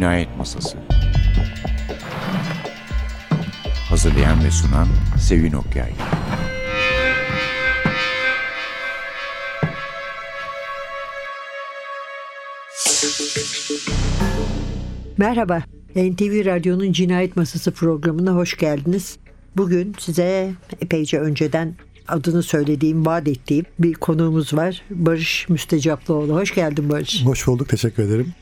Cinayet Masası Hazırlayan ve sunan Sevin Okyay Merhaba, NTV Radyo'nun Cinayet Masası programına hoş geldiniz. Bugün size epeyce önceden adını söylediğim, vaat ettiğim bir konuğumuz var. Barış Müstecaplıoğlu. Hoş geldin Barış. Hoş bulduk, teşekkür ederim.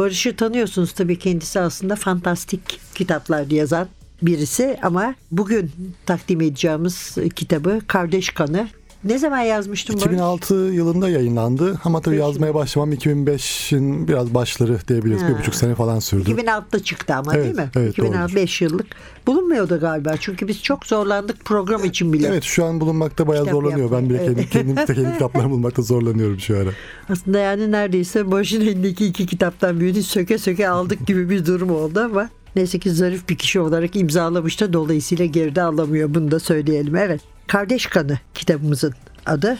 Barış'ı tanıyorsunuz tabii kendisi aslında. Fantastik kitaplar yazan birisi ama bugün takdim edeceğimiz kitabı Kardeş Kanı ne zaman yazmıştın 2006 Barış? yılında yayınlandı ama tabii Beş yazmaya başlamam 2005'in biraz başları diyebiliriz. Ha. Bir buçuk sene falan sürdü. 2006'da çıktı ama evet, değil mi? Evet 2005 yıllık. Bulunmuyordu galiba çünkü biz çok zorlandık program için bile. Evet şu an bulunmakta bayağı Kitap zorlanıyor. Yapmayı. Ben bile evet. kendim, kendim, kendi kitaplarımı bulmakta zorlanıyorum şu ara. Aslında yani neredeyse başın elindeki iki kitaptan birini söke söke aldık gibi bir durum oldu ama Neyse ki zarif bir kişi olarak imzalamış da dolayısıyla geride alamıyor. Bunu da söyleyelim. Evet. Kardeş Kanı kitabımızın adı.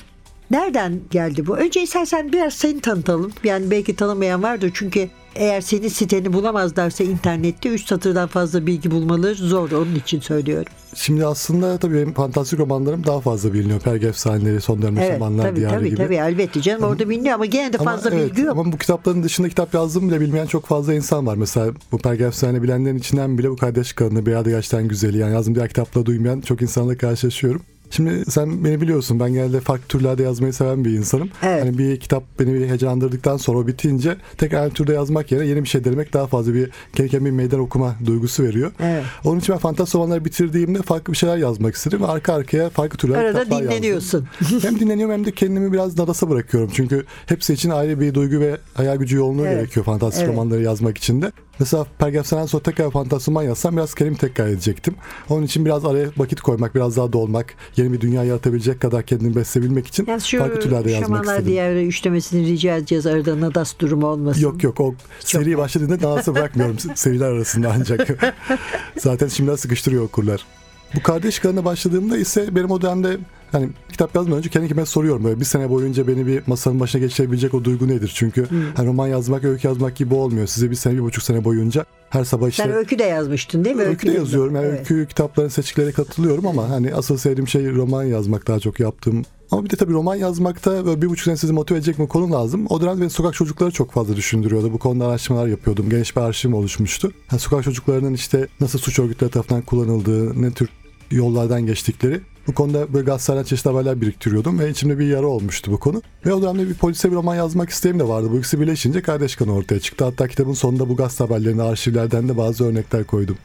Nereden geldi bu? Önce istersen biraz seni tanıtalım. Yani belki tanımayan vardır çünkü eğer senin siteni bulamazlarsa internette üç satırdan fazla bilgi bulmaları zor. Onun için söylüyorum. Şimdi aslında tabii benim fantastik romanlarım daha fazla biliniyor. Perge efsaneleri, son dönem evet, romanlar tabii, diyarı tabii, gibi. Tabii elbette canım orada biliniyor ama gene de fazla evet, bilgi yok. Ama bu kitapların dışında kitap yazdığım bile bilmeyen çok fazla insan var. Mesela bu Perge efsane bilenlerin içinden bile bu kardeş bir adı gerçekten güzeli yani yazdığım diğer kitapla duymayan çok insanla karşılaşıyorum. Şimdi sen beni biliyorsun ben genelde farklı türlerde yazmayı seven bir insanım. Evet. Hani bir kitap beni bir heyecanlandırdıktan sonra o bitince tek aynı türde yazmak yerine yeni bir şey denemek daha fazla bir kendi bir meydan okuma duygusu veriyor. Evet. Onun için ben fantastik romanları bitirdiğimde farklı bir şeyler yazmak istedim arka arkaya farklı türler Arada kitaplar dinleniyorsun. yazdım. hem dinleniyorum hem de kendimi biraz nadasa bırakıyorum. Çünkü hepsi için ayrı bir duygu ve hayal gücü yoğunluğu evet. gerekiyor fantastik evet. romanları yazmak için de. Mesela Pergefsenen sonra tekrar fantasman yazsam biraz kelime tekrar edecektim. Onun için biraz araya vakit koymak, biraz daha dolmak, yeni bir dünya yaratabilecek kadar kendini besleyebilmek için yani şu farklı türlerde yazmak istedim. diğer üçlemesini rica edeceğiz arada Nadas durumu olmasın. Yok yok o Çok seri başladığında Nadas'ı bırakmıyorum seriler arasında ancak. Zaten şimdiden sıkıştırıyor okurlar. Bu kardeş kanına başladığımda ise benim o dönemde hani kitap yazmadan önce kendi kendime soruyorum böyle bir sene boyunca beni bir masanın başına geçirebilecek o duygu nedir? Çünkü hmm. hani roman yazmak, öykü yazmak gibi olmuyor. Size bir sene, bir buçuk sene boyunca her sabah işte... Sen öykü de yazmıştın değil mi? Öykü, öykü de yazıyorum. Yani evet. öykü kitapların seçkilerine katılıyorum ama hani asıl sevdiğim şey roman yazmak daha çok yaptığım ama bir de tabii roman yazmakta böyle bir buçuk sene sizi motive edecek mi konu lazım. O dönemde beni sokak çocukları çok fazla düşündürüyordu. Bu konuda araştırmalar yapıyordum. Geniş bir arşivim oluşmuştu. Yani sokak çocuklarının işte nasıl suç örgütleri tarafından kullanıldığı, ne tür yollardan geçtikleri. Bu konuda böyle gazetelerden çeşitli haberler biriktiriyordum ve içimde bir yara olmuştu bu konu. Ve o dönemde bir polise bir roman yazmak isteğim de vardı. Bu ikisi birleşince Kardeş Kanı ortaya çıktı. Hatta kitabın sonunda bu gazete haberlerine, arşivlerden de bazı örnekler koydum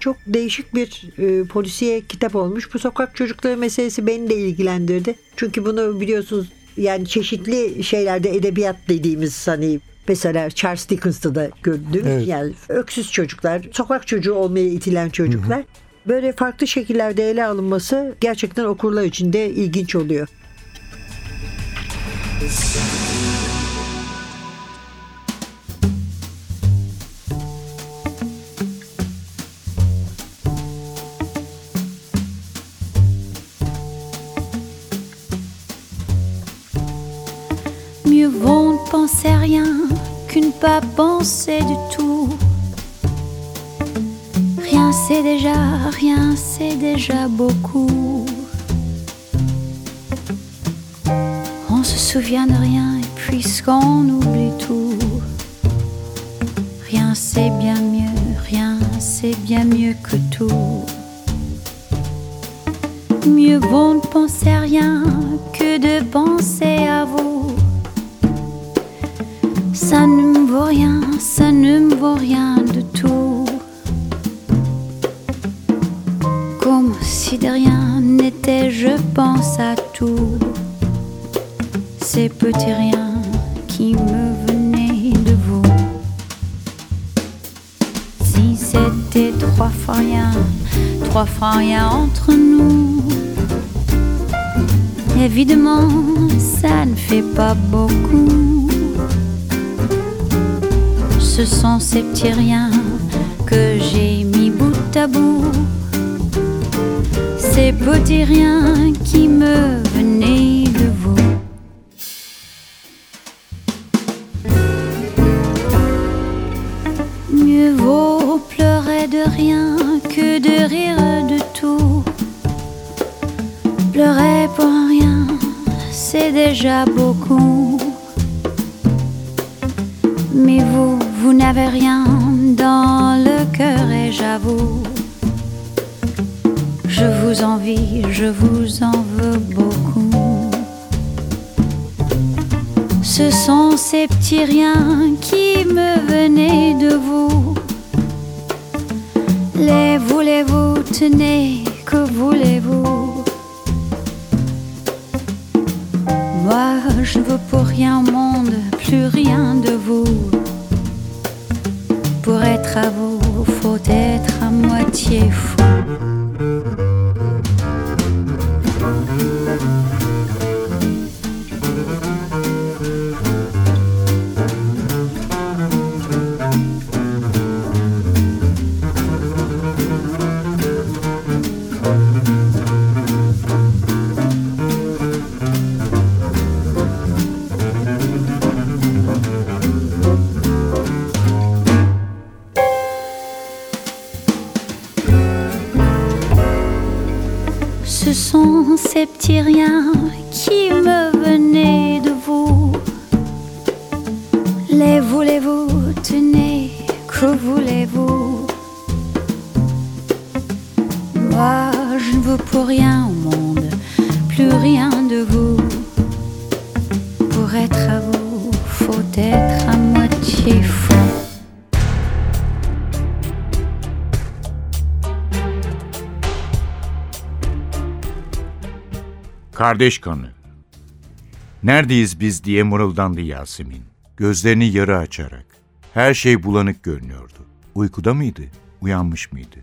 çok değişik bir e, polisiye kitap olmuş. Bu sokak çocukları meselesi beni de ilgilendirdi. Çünkü bunu biliyorsunuz yani çeşitli şeylerde edebiyat dediğimiz hani mesela Charles Dickens'ta da gördüm. Evet. Yani öksüz çocuklar, sokak çocuğu olmaya itilen çocuklar. Hı hı böyle farklı şekillerde ele alınması gerçekten okurlar için de ilginç oluyor. Mieux vaut ne penser rien qu'une pas penser du tout. C'est déjà rien, c'est déjà beaucoup. On se souvient de rien et puisqu'on oublie tout, rien c'est bien mieux, rien c'est bien mieux que tout. Mieux vaut ne penser à rien que de penser à vous. Ça ne me vaut rien, ça ne me vaut rien de tout. De rien n'était, je pense à tout. Ces petits riens qui me venaient de vous. Si c'était trois fois rien, trois fois rien entre nous. Évidemment, ça ne fait pas beaucoup. Ce sont ces petits riens que j'ai mis bout à bout ces petits riens qui me venaient de vous. Mieux vaut pleurer de rien que de rire de tout. Pleurer pour rien, c'est déjà beaucoup. Mais vous, vous n'avez rien dans le cœur et j'avoue envie, je vous en veux beaucoup. Ce sont ces petits riens qui me venaient de vous. Les voulez-vous, tenez, que voulez-vous? Moi, je veux pour rien Kardeş kanı. Neredeyiz biz diye mırıldandı Yasemin. Gözlerini yarı açarak. Her şey bulanık görünüyordu. Uykuda mıydı? Uyanmış mıydı?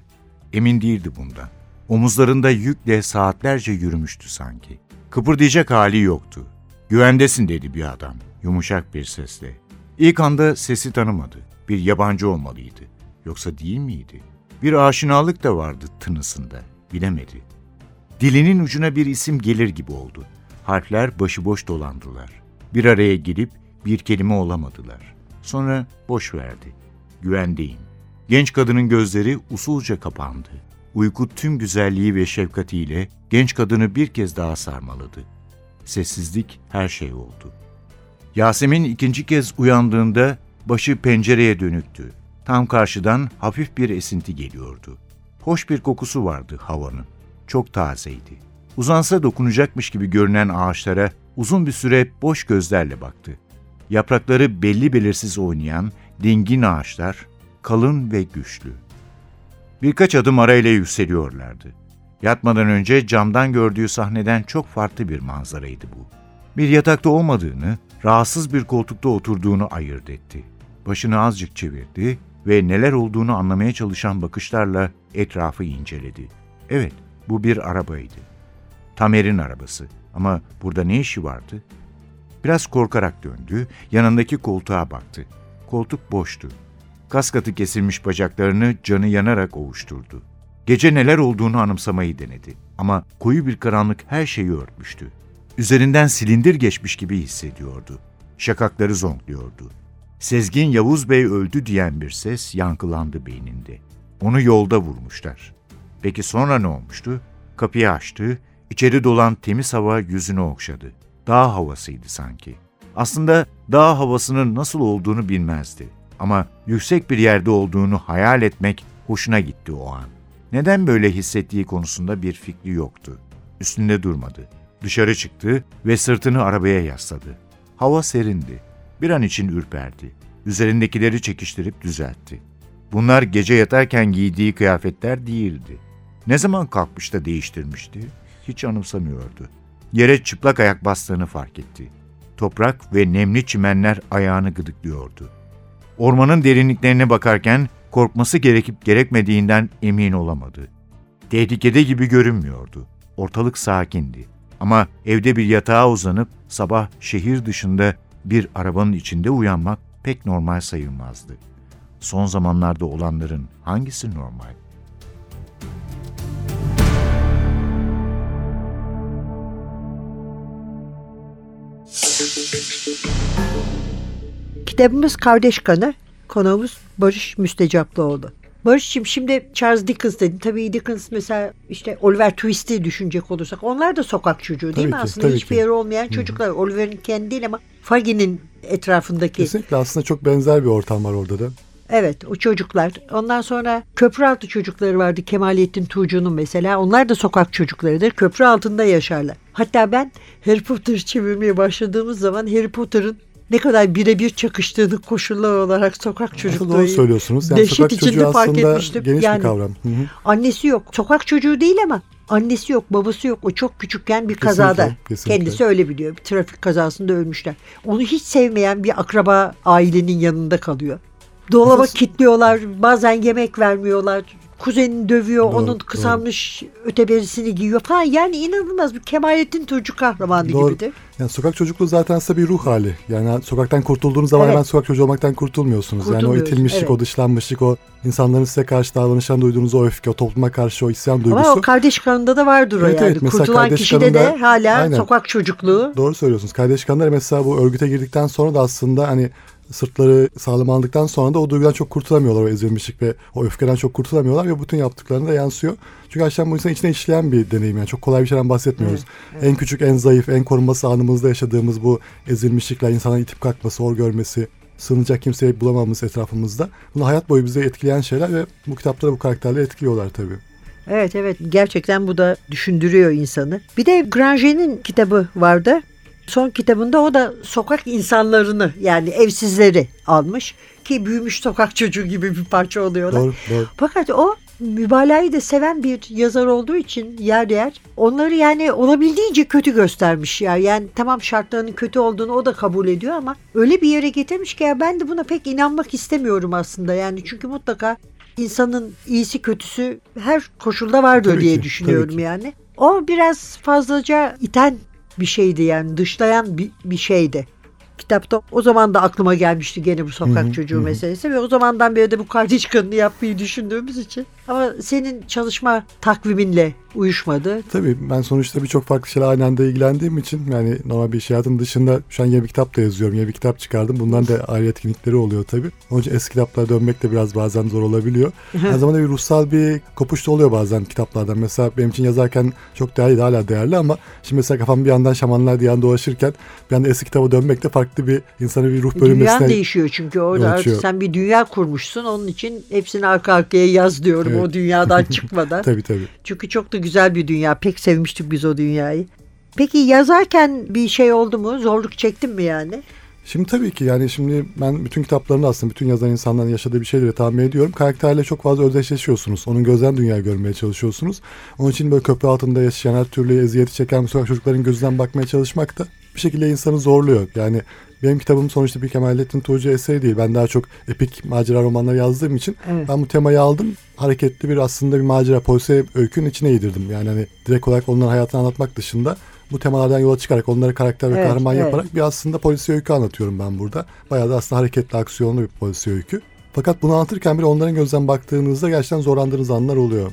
Emin değildi bundan. Omuzlarında yükle saatlerce yürümüştü sanki. Kıpırdayacak hali yoktu. Güvendesin dedi bir adam, yumuşak bir sesle. İlk anda sesi tanımadı. Bir yabancı olmalıydı. Yoksa değil miydi? Bir aşinalık da vardı tınısında. Bilemedi. Dilinin ucuna bir isim gelir gibi oldu. Harfler başıboş dolandılar. Bir araya gelip bir kelime olamadılar. Sonra boş verdi. Güvendeyim. Genç kadının gözleri usulca kapandı. Uyku tüm güzelliği ve şefkatiyle genç kadını bir kez daha sarmaladı. Sessizlik her şey oldu. Yasemin ikinci kez uyandığında başı pencereye dönüktü. Tam karşıdan hafif bir esinti geliyordu. Hoş bir kokusu vardı havanın. Çok tazeydi. Uzansa dokunacakmış gibi görünen ağaçlara uzun bir süre boş gözlerle baktı. Yaprakları belli belirsiz oynayan dingin ağaçlar, kalın ve güçlü. Birkaç adım arayla yükseliyorlardı. Yatmadan önce camdan gördüğü sahneden çok farklı bir manzaraydı bu. Bir yatakta olmadığını, rahatsız bir koltukta oturduğunu ayırt etti. Başını azıcık çevirdi ve neler olduğunu anlamaya çalışan bakışlarla etrafı inceledi. Evet, bu bir arabaydı. Tamer'in arabası. Ama burada ne işi vardı? Biraz korkarak döndü, yanındaki koltuğa baktı. Koltuk boştu. Kaskatı kesilmiş bacaklarını canı yanarak ovuşturdu. Gece neler olduğunu anımsamayı denedi. Ama koyu bir karanlık her şeyi örtmüştü. Üzerinden silindir geçmiş gibi hissediyordu. Şakakları zonkluyordu. Sezgin Yavuz Bey öldü diyen bir ses yankılandı beyninde. Onu yolda vurmuşlar. Peki sonra ne olmuştu? Kapıyı açtı, içeri dolan temiz hava yüzünü okşadı. Dağ havasıydı sanki. Aslında dağ havasının nasıl olduğunu bilmezdi. Ama yüksek bir yerde olduğunu hayal etmek hoşuna gitti o an. Neden böyle hissettiği konusunda bir fikri yoktu. Üstünde durmadı. Dışarı çıktı ve sırtını arabaya yasladı. Hava serindi. Bir an için ürperdi. Üzerindekileri çekiştirip düzeltti. Bunlar gece yatarken giydiği kıyafetler değildi. Ne zaman kalkmış da değiştirmişti? Hiç anımsamıyordu. Yere çıplak ayak bastığını fark etti. Toprak ve nemli çimenler ayağını gıdıklıyordu. Ormanın derinliklerine bakarken korkması gerekip gerekmediğinden emin olamadı. Tehlikede gibi görünmüyordu. Ortalık sakindi. Ama evde bir yatağa uzanıp sabah şehir dışında bir arabanın içinde uyanmak pek normal sayılmazdı. Son zamanlarda olanların hangisi normal? Kitabımız Kardeş Kanı. Konuğumuz Barış Müstecaplıoğlu. Barış'cığım şimdi Charles Dickens dedin. Tabii Dickens mesela işte Oliver Twist'i düşünecek olursak onlar da sokak çocuğu değil Tabii mi ki, aslında? Hiçbir yeri olmayan çocuklar. Oliver'in kendi değil ama Faggy'nin etrafındaki. Kesinlikle aslında çok benzer bir ortam var orada da. Evet o çocuklar. Ondan sonra köprü altı çocukları vardı. Kemalettin Tuğcu'nun mesela. Onlar da sokak çocuklarıdır. Köprü altında yaşarlar. Hatta ben Harry Potter çevirmeye başladığımız zaman Harry Potter'ın ne kadar birebir çakıştığını koşullar olarak sokak çocukluğu. doğru söylüyorsunuz. Yani dehşet sokak içinde çocuğu fark aslında etmiştim. geniş Yani- bir kavram. Hı hı. Annesi yok. Sokak çocuğu değil ama annesi yok, babası yok. O çok küçükken bir kazada. kesinlikle. Kendisi öyle biliyor. Bir trafik kazasında ölmüşler. Onu hiç sevmeyen bir akraba ailenin yanında kalıyor. Dolaba kilitliyorlar. Bazen yemek vermiyorlar. Kuzenini dövüyor. Doğru, onun kısalmış öteberisini giyiyor falan. Yani inanılmaz bir Kemalettin Tuğcu kahramanı Doğru. gibidir. Yani sokak çocukluğu zaten aslında bir ruh hali. Yani sokaktan kurtulduğunuz zaman Evet. hemen sokak çocuğu olmaktan kurtulmuyorsunuz. Yani o itilmişlik, evet. o dışlanmışlık, o insanların size karşı davranıştan duyduğunuz o öfke, o topluma karşı o isyan duygusu. Ama o kardeş kanında da vardır o Evet, yani. evet. Mesela Kurtulan kardeş kişide de kanında- hala Aynen. sokak çocukluğu. Doğru söylüyorsunuz. Kardeş kanları mesela bu örgüte girdikten sonra da aslında hani sırtları sağlam aldıktan sonra da o duygudan çok kurtulamıyorlar o ezilmişlik ve o öfkeden çok kurtulamıyorlar ve bütün yaptıklarında da yansıyor. Çünkü gerçekten bu insanın içine işleyen bir deneyim yani çok kolay bir şeyden bahsetmiyoruz. En küçük, en zayıf, en korunması anımızda yaşadığımız bu ezilmişlikler, insanın itip kalkması, hor görmesi, sığınacak kimseyi bulamamız etrafımızda. Bunu hayat boyu bizi etkileyen şeyler ve bu kitapta da bu karakterleri etkiliyorlar tabii. Evet evet gerçekten bu da düşündürüyor insanı. Bir de Granger'in kitabı vardı. Son kitabında o da sokak insanlarını yani evsizleri almış ki büyümüş sokak çocuğu gibi bir parça oluyorlar. Doğru, doğru. Fakat o mübalağayı da seven bir yazar olduğu için yer yer onları yani olabildiğince kötü göstermiş ya. Yani tamam şartlarının kötü olduğunu o da kabul ediyor ama öyle bir yere getirmiş ki ya ben de buna pek inanmak istemiyorum aslında. Yani çünkü mutlaka insanın iyisi kötüsü her koşulda vardır Tabii diye ki, düşünüyorum yani. O biraz fazlaca iten bir şeydi yani dışlayan bir, bir şeydi. Kitapta o zaman da aklıma gelmişti gene bu sokak Hı hı, çocuğu hı meselesi ve o zamandan beri de bu kardeş kanını yapmayı düşündüğümüz için. Ama senin çalışma takviminle uyuşmadı. Tabii ben sonuçta birçok farklı şeyle aynı anda ilgilendiğim için yani normal bir iş hayatım dışında şu an yeni bir kitap da yazıyorum. Yeni bir kitap çıkardım. Bundan da ayrı etkinlikleri oluyor tabii. Onun için eski kitaplara dönmek de biraz bazen zor olabiliyor. Her zaman da bir ruhsal bir kopuş da oluyor bazen kitaplardan. Mesela benim için yazarken çok değerliydi hala değerli ama şimdi mesela kafam bir yandan şamanlar diye dolaşırken bir yandan eski kitaba dönmek de farklı bir insana bir ruh Dünyan bölünmesine değişiyor çünkü orada yol artık sen bir dünya kurmuşsun. Onun için hepsini arka arkaya yaz diyorum Evet. o dünyadan çıkmadan. tabii tabii. Çünkü çok da güzel bir dünya. Pek sevmiştik biz o dünyayı. Peki yazarken bir şey oldu mu? Zorluk çektin mi yani? Şimdi tabii ki yani şimdi ben bütün kitaplarını aslında bütün yazan insanların yaşadığı bir şeyleri tahmin ediyorum. Karakterle çok fazla özdeşleşiyorsunuz. Onun gözden dünyayı görmeye çalışıyorsunuz. Onun için böyle köprü altında yaşayan her türlü eziyeti çeken sokak çocukların gözünden bakmaya çalışmak da bir şekilde insanı zorluyor. Yani benim kitabım sonuçta bir Kemalettin Tuğcu eseri değil. Ben daha çok epik macera romanları yazdığım için Evet. ben bu temayı aldım. Hareketli bir aslında bir macera polisiye öykünün içine yedirdim. Yani hani direkt olarak onların hayatını anlatmak dışında bu temalardan yola çıkarak onları karakter ve Evet, kahraman evet. yaparak bir aslında polisiye öykü anlatıyorum ben burada. Bayağı da aslında hareketli, aksiyonlu bir polisiye öykü. Fakat bunu anlatırken bile onların gözden baktığınızda gerçekten zorlandığınız anlar oluyor.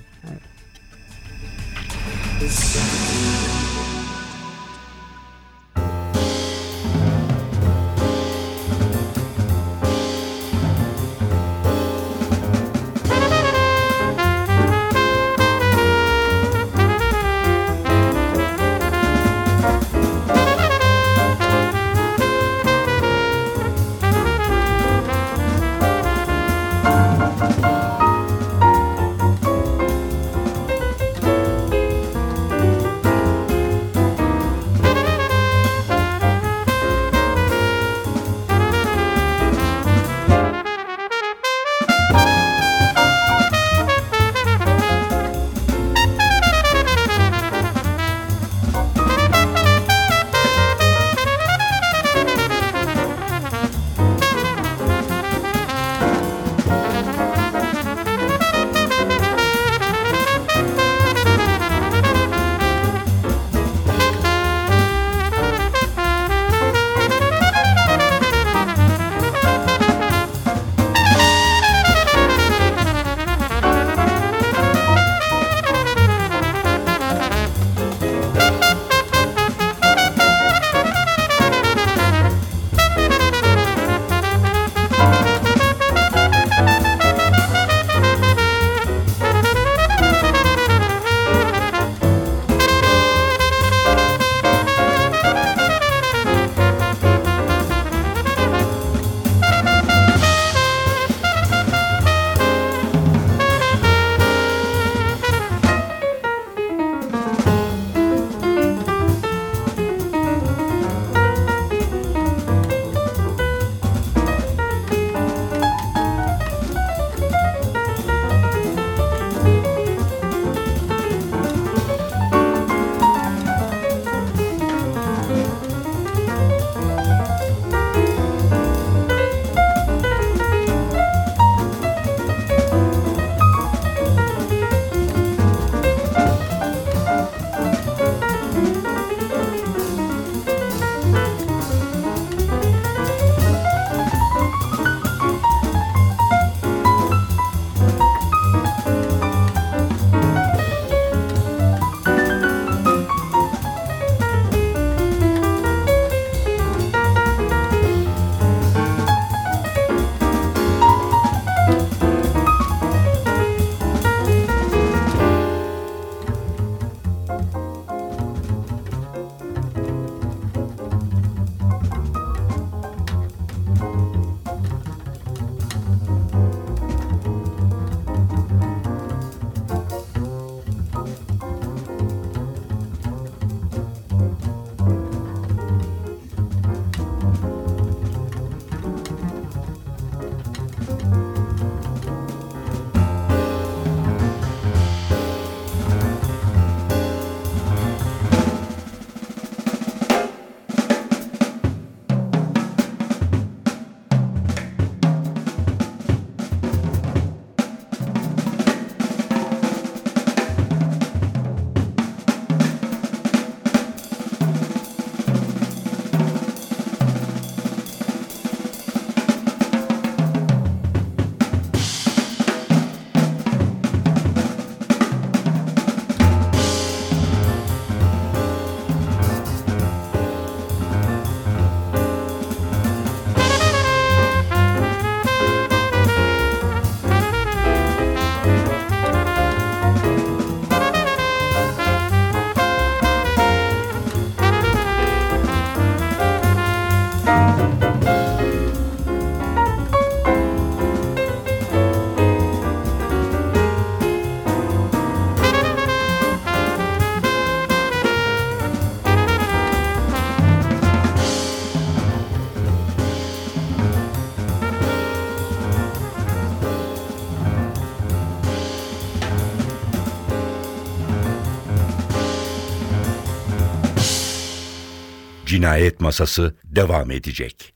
Cinayet Masası devam edecek.